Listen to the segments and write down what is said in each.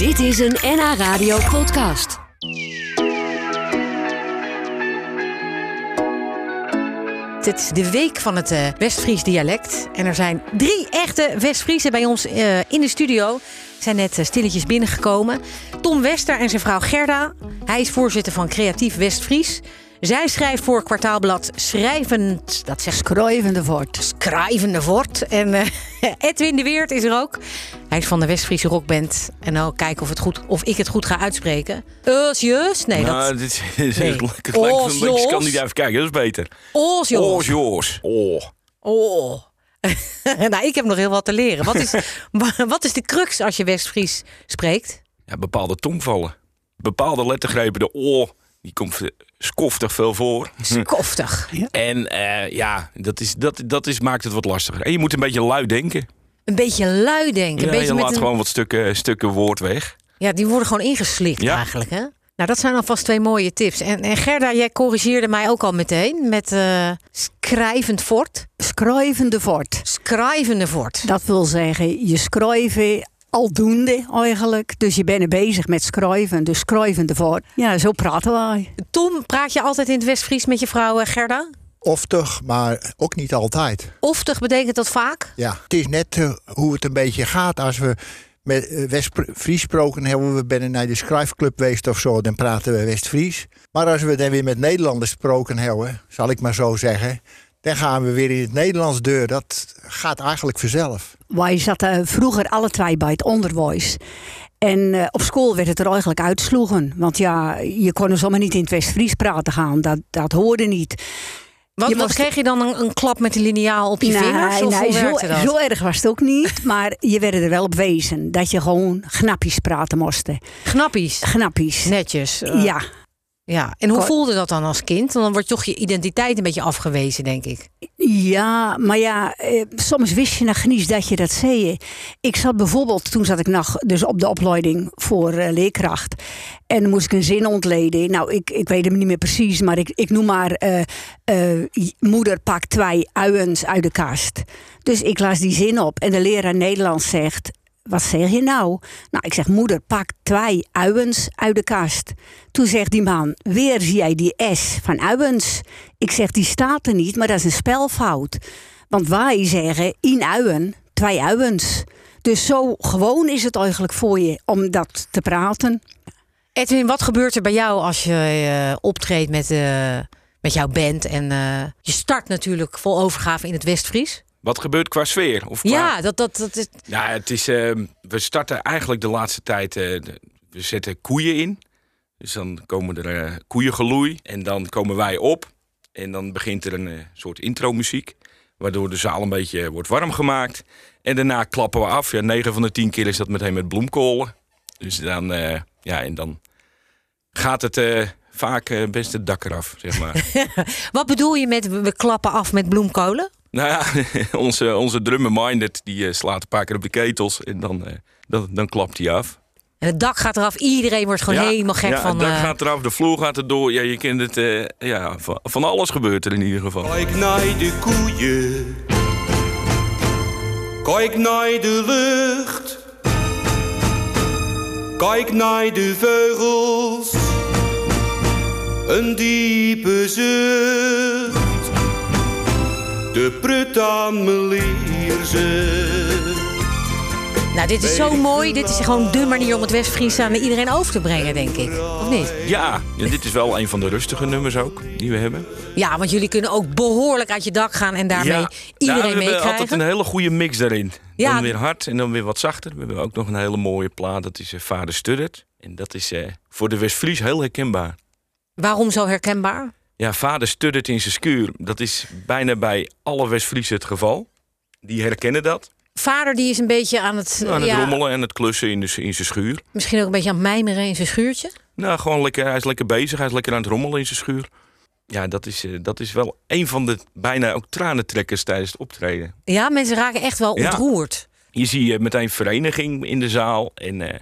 Dit is een NH Radio podcast. Het is de week van het eh, Westfries dialect. En er zijn drie echte Westfriesen bij ons eh, in de studio. Zijn net eh, stilletjes binnengekomen. Tom Wester en zijn vrouw Gerda. Hij is voorzitter van Creatief Westfries. Zij schrijft voor kwartaalblad Schrijvend. Dat zegt Schrijvende voort. Schrijvende Voort. En Edwin de Weert is er ook. Hij is van de Westfriese rockband. En nou kijken of, het goed, of ik het goed ga uitspreken. Osjus? Nee, Nou, dat... dit is Nee. het lijkt een beetje kijken, dat is beter. Osjus. Joos. Oh. Oh. nou, ik heb nog heel wat te leren. Wat is, wat is de crux als je Westfries spreekt? Ja, bepaalde tongvallen. Bepaalde lettergrepen, de O, die komt skoftig veel voor. Skoftig. En eh, ja, dat, is, dat, dat is, maakt het wat lastiger. En je moet een beetje lui denken. Een beetje lui denken. Ja, een beetje je met laat een- gewoon wat stukken, stukken woord weg. ja, die worden gewoon ingeslikt Ja. eigenlijk. Hè? Nou, dat zijn alvast twee mooie tips. En, en Gerda, jij corrigeerde mij ook al meteen met eh schrijvend fort. Schrijvende voort. Schrijvende fort. Dat wil zeggen, je schrijven aldoende eigenlijk. Dus je bent er bezig met schrijven, dus schrijvende voort. Ja, zo praten wij. Tom, praat je altijd in het Westfries met je vrouw eh, Gerda? Oftig, maar ook niet altijd. Oftig betekent dat vaak? Ja, het is net eh, hoe het een beetje gaat. Als we met eh, West-Fries gesproken hebben, we binnen naar de schrijfclub geweest of zo, dan praten we West-Fries. Maar als we dan weer met Nederlanders gesproken hebben, zal ik maar zo zeggen, dan gaan we weer in het Nederlands deur. Dat gaat eigenlijk vanzelf. Wij zaten vroeger alle twee bij het onderwijs. En eh, op school werd het er eigenlijk uitsloegen. Want ja, je kon er zomaar niet in het West-Fries praten gaan. Dat, dat hoorde niet. Wat, Je wat kreeg je dan een, een klap met de liniaal op je vingers? Of nee, hoe zo, dat? zo erg was het ook niet. Maar je werd er wel op wezen. Dat je gewoon knapjes praten moest. Knappies. Netjes. eh, Ja. Ja. En hoe voelde dat dan als kind? Dan wordt toch je identiteit een beetje afgewezen, denk ik. Ja, maar ja, eh, soms wist je nog niet dat je dat zei. Ik zat bijvoorbeeld, toen zat ik nog dus op de opleiding voor eh, leerkracht. En dan moest ik een zin ontleden. Nou, ik, ik weet hem niet meer precies, maar ik, ik noem maar... eh, moeder pakt twee uiens uit de kast. Dus ik las die zin op en de leraar Nederlands zegt... Wat zeg je nou? Nou, ik zeg, moeder, pak twee uiens uit de kast. Toen zegt die man, weer zie jij die S van uiens. Ik zeg, die staat er niet, maar dat is een spelfout. Want wij zeggen, in uien, twee uiens. Dus zo gewoon is het eigenlijk voor je om dat te praten. Edwin, wat gebeurt er bij jou als je eh, optreedt met, eh, met jouw band? En eh, je start natuurlijk vol overgave in het Westfries. Wat gebeurt qua sfeer? Of qua... Ja, dat, dat, dat is... Ja, het is, eh, we starten eigenlijk de laatste tijd. eh, we zetten koeien in. Dus dan komen er eh, koeiengeloei. En dan komen wij op. En dan begint er een eh, soort intro-muziek. Waardoor de zaal een beetje wordt warm gemaakt. En daarna klappen we af. Ja, 9 van de 10 keer is dat meteen met bloemkolen. Dus dan, ja, en dan gaat het vaak best het dak eraf, zeg maar. Wat bedoel je met we klappen af met bloemkolen? Nou ja, onze, onze drummer Minded, die eh, slaat een paar keer op de ketels. En dan, eh, dan, dan klapt hij af. En het dak gaat eraf. Iedereen wordt gewoon Ja, helemaal gek ja, van... Het dak eh, gaat eraf, de vloer gaat erdoor. Ja, je kent het. eh, ja, van, van alles gebeurt er in ieder geval. Kijk naar de koeien. Kijk naar de lucht. Kijk naar de vogels. Een diepe zucht. De prut aan. Nou, dit is zo mooi. Dit is gewoon de manier om het Westfries aan iedereen over te brengen, denk ik. Of niet? Ja, ja, dit is wel een van de rustige nummers ook die we hebben. Ja, want jullie kunnen ook behoorlijk uit je dak gaan en daarmee ja, iedereen Nou, we hebben meekrijgen. altijd een hele goede mix daarin. Ja. Dan weer hard en dan weer wat zachter. We hebben ook nog een hele mooie plaat. Dat is eh, Vader Studdert. En dat is eh, voor de West-Fries heel herkenbaar. Waarom zo herkenbaar? Ja, vader studdert in zijn schuur. Dat is bijna bij alle West-Friesen het geval. Die herkennen dat. Vader die is een beetje aan het, Aan het ja, rommelen en het klussen in, de, in zijn schuur. misschien ook een beetje aan het mijmeren in zijn schuurtje. Nou, gewoon lekker, hij is lekker bezig. Hij is lekker aan het rommelen in zijn schuur. Ja, dat is, eh, dat is wel een van de bijna ook tranentrekkers tijdens het optreden. Ja, mensen raken echt wel Ja. ontroerd. Je ziet eh, meteen vereniging in de zaal. En eh,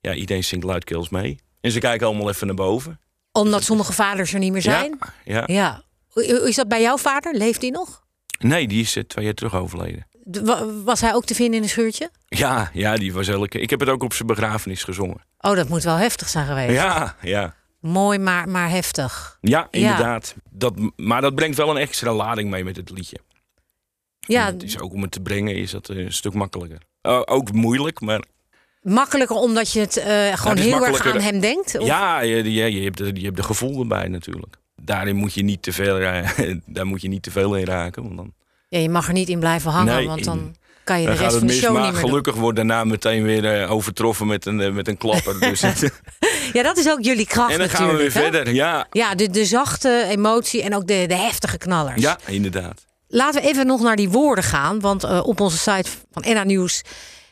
ja, iedereen zingt luidkeels mee. En ze kijken allemaal even naar boven. Omdat sommige vaders er niet meer zijn. Ja, ja. Ja. Is dat bij jouw vader? Leeft hij nog? Nee, die is eh, twee jaar terug overleden. Was hij ook te vinden in een schuurtje? Ja, ja, die was elke... Ik heb het ook op zijn begrafenis gezongen. Oh, dat moet wel heftig zijn geweest. Ja, ja. Mooi, maar, maar heftig. Ja, inderdaad. Dat, maar dat brengt wel een extra lading mee met het liedje. Ja, En Het is ook om het te brengen is dat een stuk makkelijker. Eh, ook moeilijk, maar makkelijker omdat je het eh, gewoon heel erg aan hem denkt? Of- ja, je, je, je, hebt de, je hebt de gevoel erbij natuurlijk. Daarin moet je niet te veel, daar moet je niet te veel in raken. Want dan, Ja, je mag er niet in blijven hangen, Nee, want dan kan je de rest van de mis. show Maar niet meer doen. gelukkig wordt daarna meteen weer eh, overtroffen met een, eh, met een klapper. Dus, en Ja, dat is ook jullie kracht dan gaan we weer hè? verder. Ja, Ja, de, de zachte emotie en ook de, de heftige knallers. ja, inderdaad. Laten we even nog naar die woorden gaan. Want op onze site van Enna Nieuws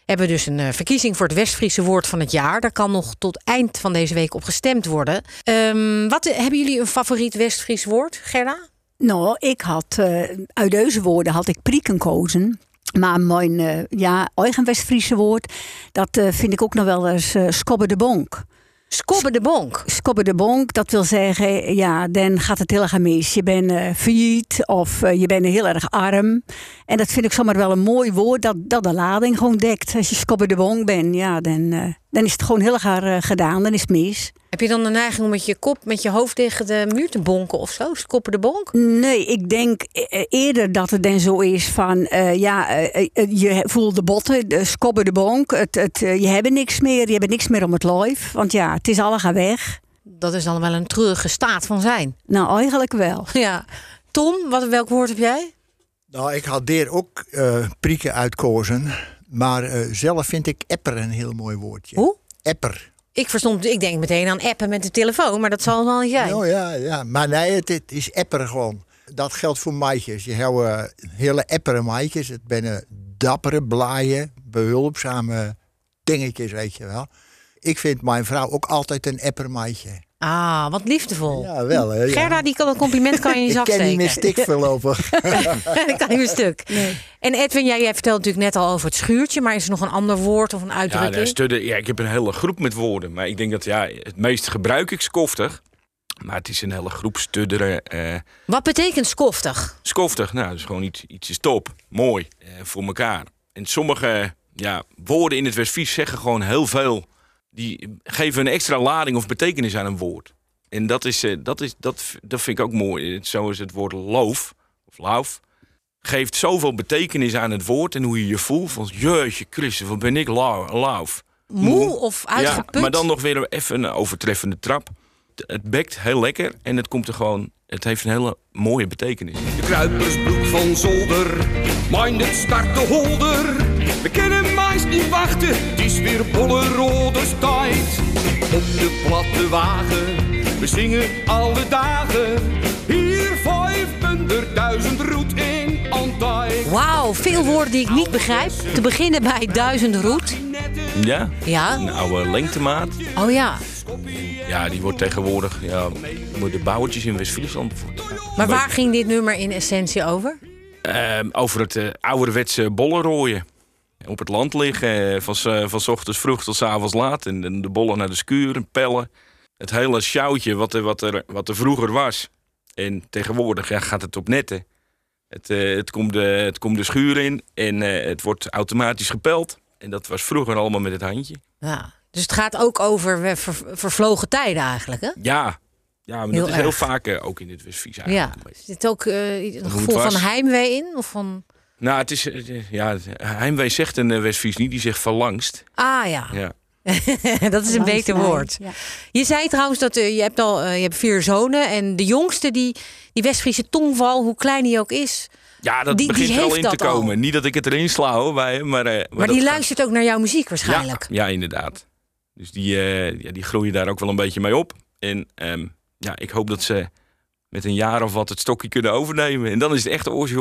hebben we dus een eh, verkiezing voor het Westfriese woord van het jaar. Daar kan nog tot eind van deze week op gestemd worden. Ehm, wat, hebben jullie een favoriet Westfries woord, Gerda? Nou, ik had eh, uit deze woorden had ik prieken gekozen. Maar mijn eh, ja, eigen West-Friese woord, dat eh, vind ik ook nog wel eens eh skobbe de bonk. Skobbe de bonk. Skobbe de bonk, dat wil zeggen, ja, dan gaat het heel erg mis. Je bent eh failliet of eh, je bent heel erg arm. En dat vind ik zomaar wel een mooi woord dat, dat de lading gewoon dekt. Als je skobbe de bonk bent, ja, dan, eh, dan is het gewoon heel erg gedaan, dan is het mis. Heb je dan de neiging om met je kop, met je hoofd tegen de muur te bonken of zo? Skobbe de bonk? Nee, ik denk eh, eerder dat het dan zo is van... eh, ja, eh, eh, je voelt de botten, de skobben de bonk. Het, het, eh, je hebt niks meer, je hebt niks meer om het lijf. Want ja, het is allemaal weg. Dat is dan wel een treurige staat van zijn. Nou, eigenlijk wel. Ja. Tom, wat, welk woord heb jij? Nou, ik had daar ook eh prieken uitkozen. Maar eh, zelf vind ik epper een heel mooi woordje. Hoe? Epper. Ik verstond, ik denk meteen aan appen met de telefoon, maar dat zal wel niet zijn. Ja, ja, maar nee, het, is epper gewoon. Dat geldt voor meisjes. Je hebt eh, hele eppere meisjes. Het zijn dappere, blaaie, behulpzame dingetjes, weet je wel. Ik vind mijn vrouw ook altijd een epper meisje. Ah, wat liefdevol. Ja, wel hè. ja. Gerda, die kan een compliment kan je in je ik ken niet meer stik voorlopig. dat kan niet meer stuk. En Edwin, jij, jij vertelt natuurlijk net al over het schuurtje, maar is er nog een ander woord of een Ja, uitdrukking? studde, ja, ik heb een hele groep met woorden. Maar ik denk dat ja, het meest gebruik ik skoftig. Maar het is een hele groep studderen. eh Wat betekent skoftig? skoftig, nou, dat is gewoon iets, iets is top. Mooi. eh, voor elkaar. En sommige ja, woorden in het Westfries zeggen gewoon heel veel. Die geven een extra lading of betekenis aan een woord. En dat, is, eh, dat, is, dat, dat vind ik ook mooi. Zo is het woord loof, of lauf. Geeft zoveel betekenis aan het woord en hoe je je voelt. Van, jeetje Christus, wat ben ik lau- lauf. Moe of uitgeput? Ja, maar dan nog weer even een overtreffende trap. Het bekt heel lekker en het komt er gewoon. Het heeft een hele mooie betekenis. De kruipersbroek van zolder, mind het start de holder. We kennen mais niet wachten, het is weer bolle rode tijd. Op de platte wagen, we zingen alle dagen. Hier vijfhonderdduizend roet in Antijk. Wauw, veel woorden die ik niet begrijp. Te beginnen bij duizend roet. Ja? Ja? Een oude lengtemaat. Oh ja. Ja, die wordt tegenwoordig ja, door de bouwtjes in West-Friesland. Maar waar ging dit nummer in essentie over? Ehm, over het eh, ouderwetse bollenrooien. Op het land liggen, eh, van, eh, van s ochtends vroeg tot s avonds laat. En, en de bollen naar de skuur, en pellen. Het hele sjouwtje wat er, wat, er, wat er vroeger was. En tegenwoordig ja, gaat het op netten. Het, eh, het, komt de, het komt de schuur in en het wordt automatisch gepeld. En dat was vroeger allemaal met het handje. Ja. Dus het gaat ook over ver- vervlogen tijden eigenlijk, hè? Ja, ja maar Heel dat is heel vaak ook in het Westfries Ja. eigenlijk. beetje. Zit ook een gevoel van heimwee in? Of van... Nou, het is, eh, ja, Heimwee zegt een eh, Westfries niet, die zegt verlangst. Ah ja, Ja. dat is een beter woord. ja. Je zei trouwens dat eh, je hebt al eh, je hebt vier zonen. En de jongste, die, die Westfriese tongval, hoe klein die ook is... Ja, dat Die- die begint er al heeft in te al. komen. Niet dat ik het erin sla hoor, bij hem, maar... eh, maar, Maar die gaat- luistert ook naar jouw muziek waarschijnlijk. Ja, ja, inderdaad. Dus die, eh, ja, die groeien daar ook wel een beetje mee op. En ehm, ja, ik hoop dat ze met een jaar of wat het stokje kunnen overnemen. En dan is het echt oortje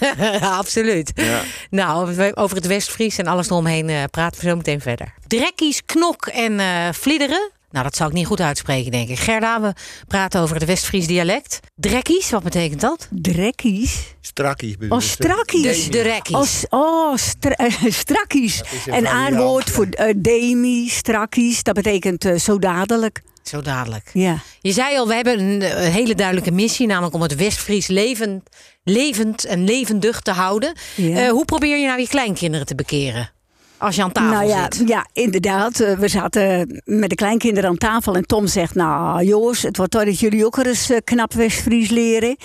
Absoluut. ja. Nou, over het Westfries en alles eromheen eh, praten we zo meteen verder. Drekkies, knok en eh vliederen. Nou, dat zou ik niet goed uitspreken, denk ik. Gerda, we praten over het Westfries dialect. Drekkies, wat betekent dat? Drekkies. Strakkies bedoel Oh, strakkies. De rekkies. Oh, oh stra- eh, strakkies. een aanwoord voor eh, demi, strakkies. Dat betekent zo dadelijk. Zo dadelijk. Ja. Je zei al, we hebben een, eh, hele duidelijke missie, namelijk om het Westfries levend, levend en levendig te houden. Ja. Eh, hoe probeer je nou je kleinkinderen te bekeren? Als je aan tafel Nou ja, zit. ja, inderdaad. Eh, We zaten met de kleinkinderen aan tafel en Tom zegt... nou, jongens, het wordt tijd dat jullie ook eens knap West-Fries leren.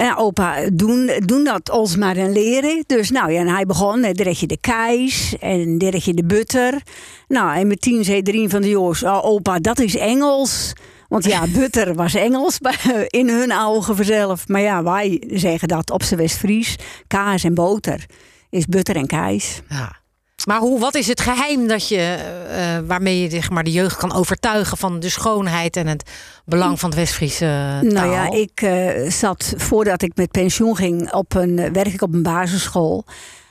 En opa, doen, doen dat ons maar en leren. Dus nou ja, en hij begon, eh, daar je de keis en daar je de butter. Nou, en met tien zei drie van de jongens... "Oh, opa, dat is Engels... Want ja, butter was Engels bij- in hun ogen vanzelf. Maar ja, wij zeggen dat op zijn West-Fries. Kaas en boter is butter en keis. Ja. Maar hoe, wat is het geheim dat je, eh, eh, waarmee je zeg maar, de jeugd kan overtuigen van de schoonheid en het belang van het Westfriese taal? Nou ja, ik eh, zat voordat ik met pensioen ging op een eh, werk ik op een basisschool.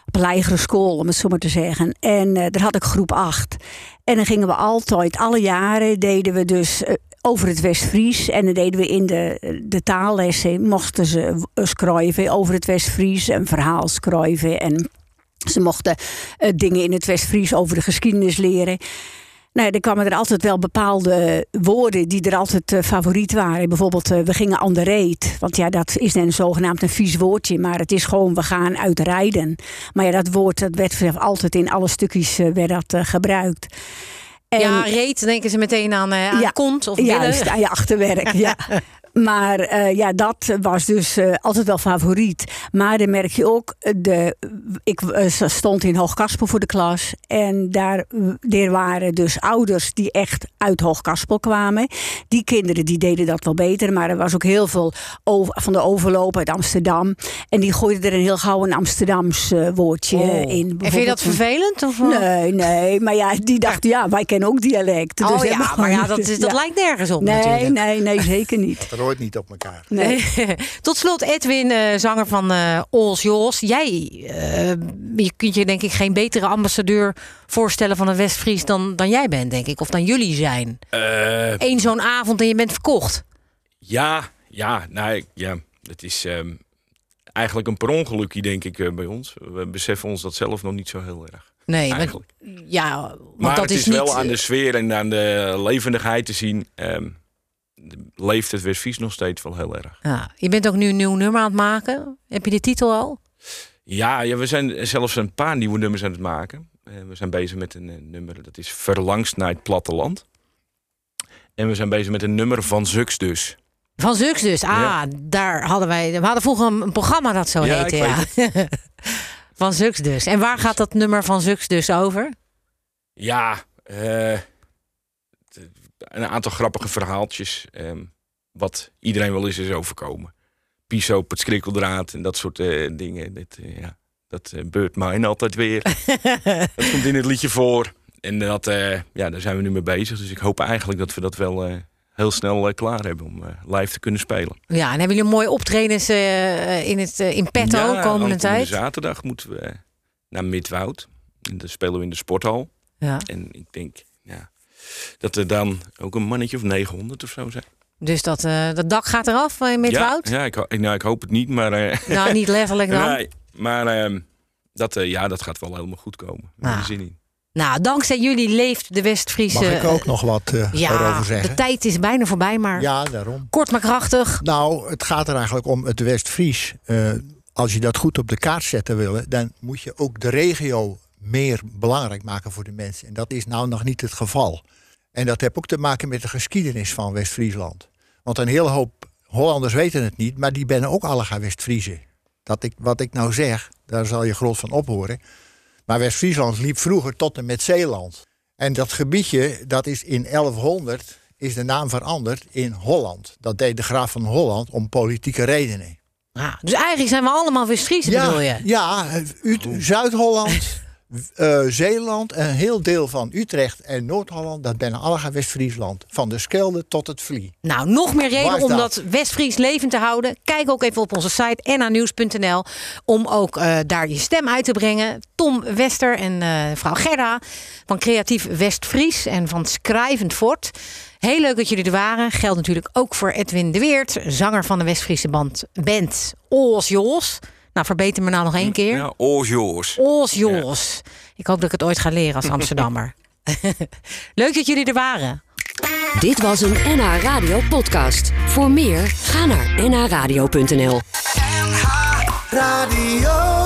Op een lagere school, om het zo maar te zeggen. En eh, daar had ik groep 8. En dan gingen we altijd, alle jaren deden we dus eh, over het West-Fries. En dan deden we in de, de taallessen, mochten ze eh, schrijven over het West-Fries. Een verhaal schrijven. En ze mochten eh, dingen in het West-Fries over de geschiedenis leren. Nou, ja, er kwamen er altijd wel bepaalde woorden die er altijd eh, favoriet waren. Bijvoorbeeld, eh, we gingen aan de reet. Want ja, dat is dan zogenaamd een vies woordje. Maar het is gewoon, we gaan uitrijden. Maar ja, dat woord dat werd altijd in alle stukjes eh, werd dat, eh, gebruikt. En- ja, reet, denken ze meteen aan, eh aan Ja, kont of billen. Juist, aan je achterwerk, ja. Maar eh, ja, dat was dus eh, altijd wel favoriet. Maar dan merk je ook, eh, de, ik stond in Hoogkaspel voor de klas. En daar, er waren dus ouders die echt uit Hoogkaspel kwamen. Die kinderen die deden dat wel beter. Maar er was ook heel veel over- van de overloop uit Amsterdam. En die gooiden er een heel gauw een Amsterdams woordje Oh. in. En vind je dat vervelend? Of? Nee, nee. Maar ja, die dachten, ja, wij kennen ook dialect. Oh Dus ja, hebben we maar ja, dat, is, dat Ja. lijkt nergens op Nee, natuurlijk. nee, nee, zeker niet. Niet op elkaar. Nee. Tot slot, Edwin, eh, zanger van eh Ols Jos. Jij eh, je kunt je denk ik geen betere ambassadeur voorstellen van een Westfries dan, dan jij bent, denk ik. Of dan jullie zijn. Eh, Eén zo'n avond en je bent verkocht. ja, ja, nou, ja, het is ehm, eigenlijk een per ongelukje, denk ik, eh, bij ons. We beseffen ons dat zelf nog niet zo heel erg. Nee, maar, Eigenlijk. ja, want Maar dat het is, niet... wel aan de sfeer en aan de levendigheid te zien. ehm, leeft het Westfries nog steeds wel heel erg. Ja, je bent ook nu een nieuw nummer aan het maken. Heb je de titel al? Ja, ja, we zijn zelfs een paar nieuwe nummers aan het maken. Eh, we zijn bezig met een eh, nummer, dat is Verlangst naar het platteland. En we zijn bezig met een nummer van Zux dus. Van Zux dus. Ah, Ja. daar hadden wij... We hadden vroeger een, een programma dat zo Ja, heette. Ja. van Zux dus. En waar gaat dat nummer van Zux dus over? Ja, eh, een aantal grappige verhaaltjes. ehm, wat iedereen wel eens is overkomen. Piso op het skrikkeldraad en dat soort eh, dingen. Dat, eh, ja, dat eh, beurt mij altijd weer. dat komt in het liedje voor. En dat, ja, daar zijn we nu mee bezig. Dus ik hoop eigenlijk dat we dat wel heel snel klaar hebben om live te kunnen spelen. Ja, en hebben jullie mooie optredens in, het, in petto komende tijd? zaterdag moeten we naar Midwoud. En dan spelen we in de sporthal. Ja. En ik denk ja, dat er dan ook een mannetje of 900 of zo zijn. Dus dat, eh, dat dak gaat eraf eh, met ja, Wout? Ja, ik, nou, ik hoop het niet, maar, eh, Nou, niet letterlijk dan. nee, maar ehm, dat, eh, ja, dat gaat wel helemaal goed komen. Daar je zin in. Nou, dankzij jullie leeft de Westfriese... Mag ik ook nog wat eh Ja, erover de zeggen? tijd is bijna voorbij, maar Ja, daarom. kort maar krachtig. Nou, het gaat er eigenlijk om het West-Fries. Eh, als je dat goed op de kaart zetten wil, dan moet je ook de regio meer belangrijk maken voor de mensen. En dat is nou nog niet het geval. En dat heeft ook te maken met de geschiedenis van West-Friesland. Want een hele hoop Hollanders weten het niet, maar die ben ook allemaal West-Friezen. Dat ik, wat ik nou zeg, daar zal je groot van ophoren. Maar West-Friesland liep vroeger tot en met Zeeland. En dat gebiedje, dat is in 1100, is de naam veranderd in Holland. Dat deed de graaf van Holland om politieke redenen. Ja, dus eigenlijk zijn we allemaal Westfriese, bedoel je? ja Zuid-Holland, eh, Zeeland, een heel deel van Utrecht en Noord-Holland, dat ben allemaal West-Friesland. Van de Skelde tot het Vlie. Nou, nog meer reden om dat? Westfries levend te houden. Kijk ook even op onze site nanieuws.nl om ook eh, daar je stem uit te brengen. Tom Wester en eh vrouw Gerda van Creatief Westfries en van Schrijvend Fort. Heel leuk dat jullie er waren. Geldt natuurlijk ook voor Edwin de Weert, zanger van de Westfriese band, band Oos Jos. Nou, verbeter me nou nog één keer. Ja, oors joors. Oos Jos. Ik hoop dat ik het ooit ga leren als Amsterdammer. leuk dat jullie er waren. Dit was een NH Radio podcast. Voor meer, ga naar nhradio.nl. Radio.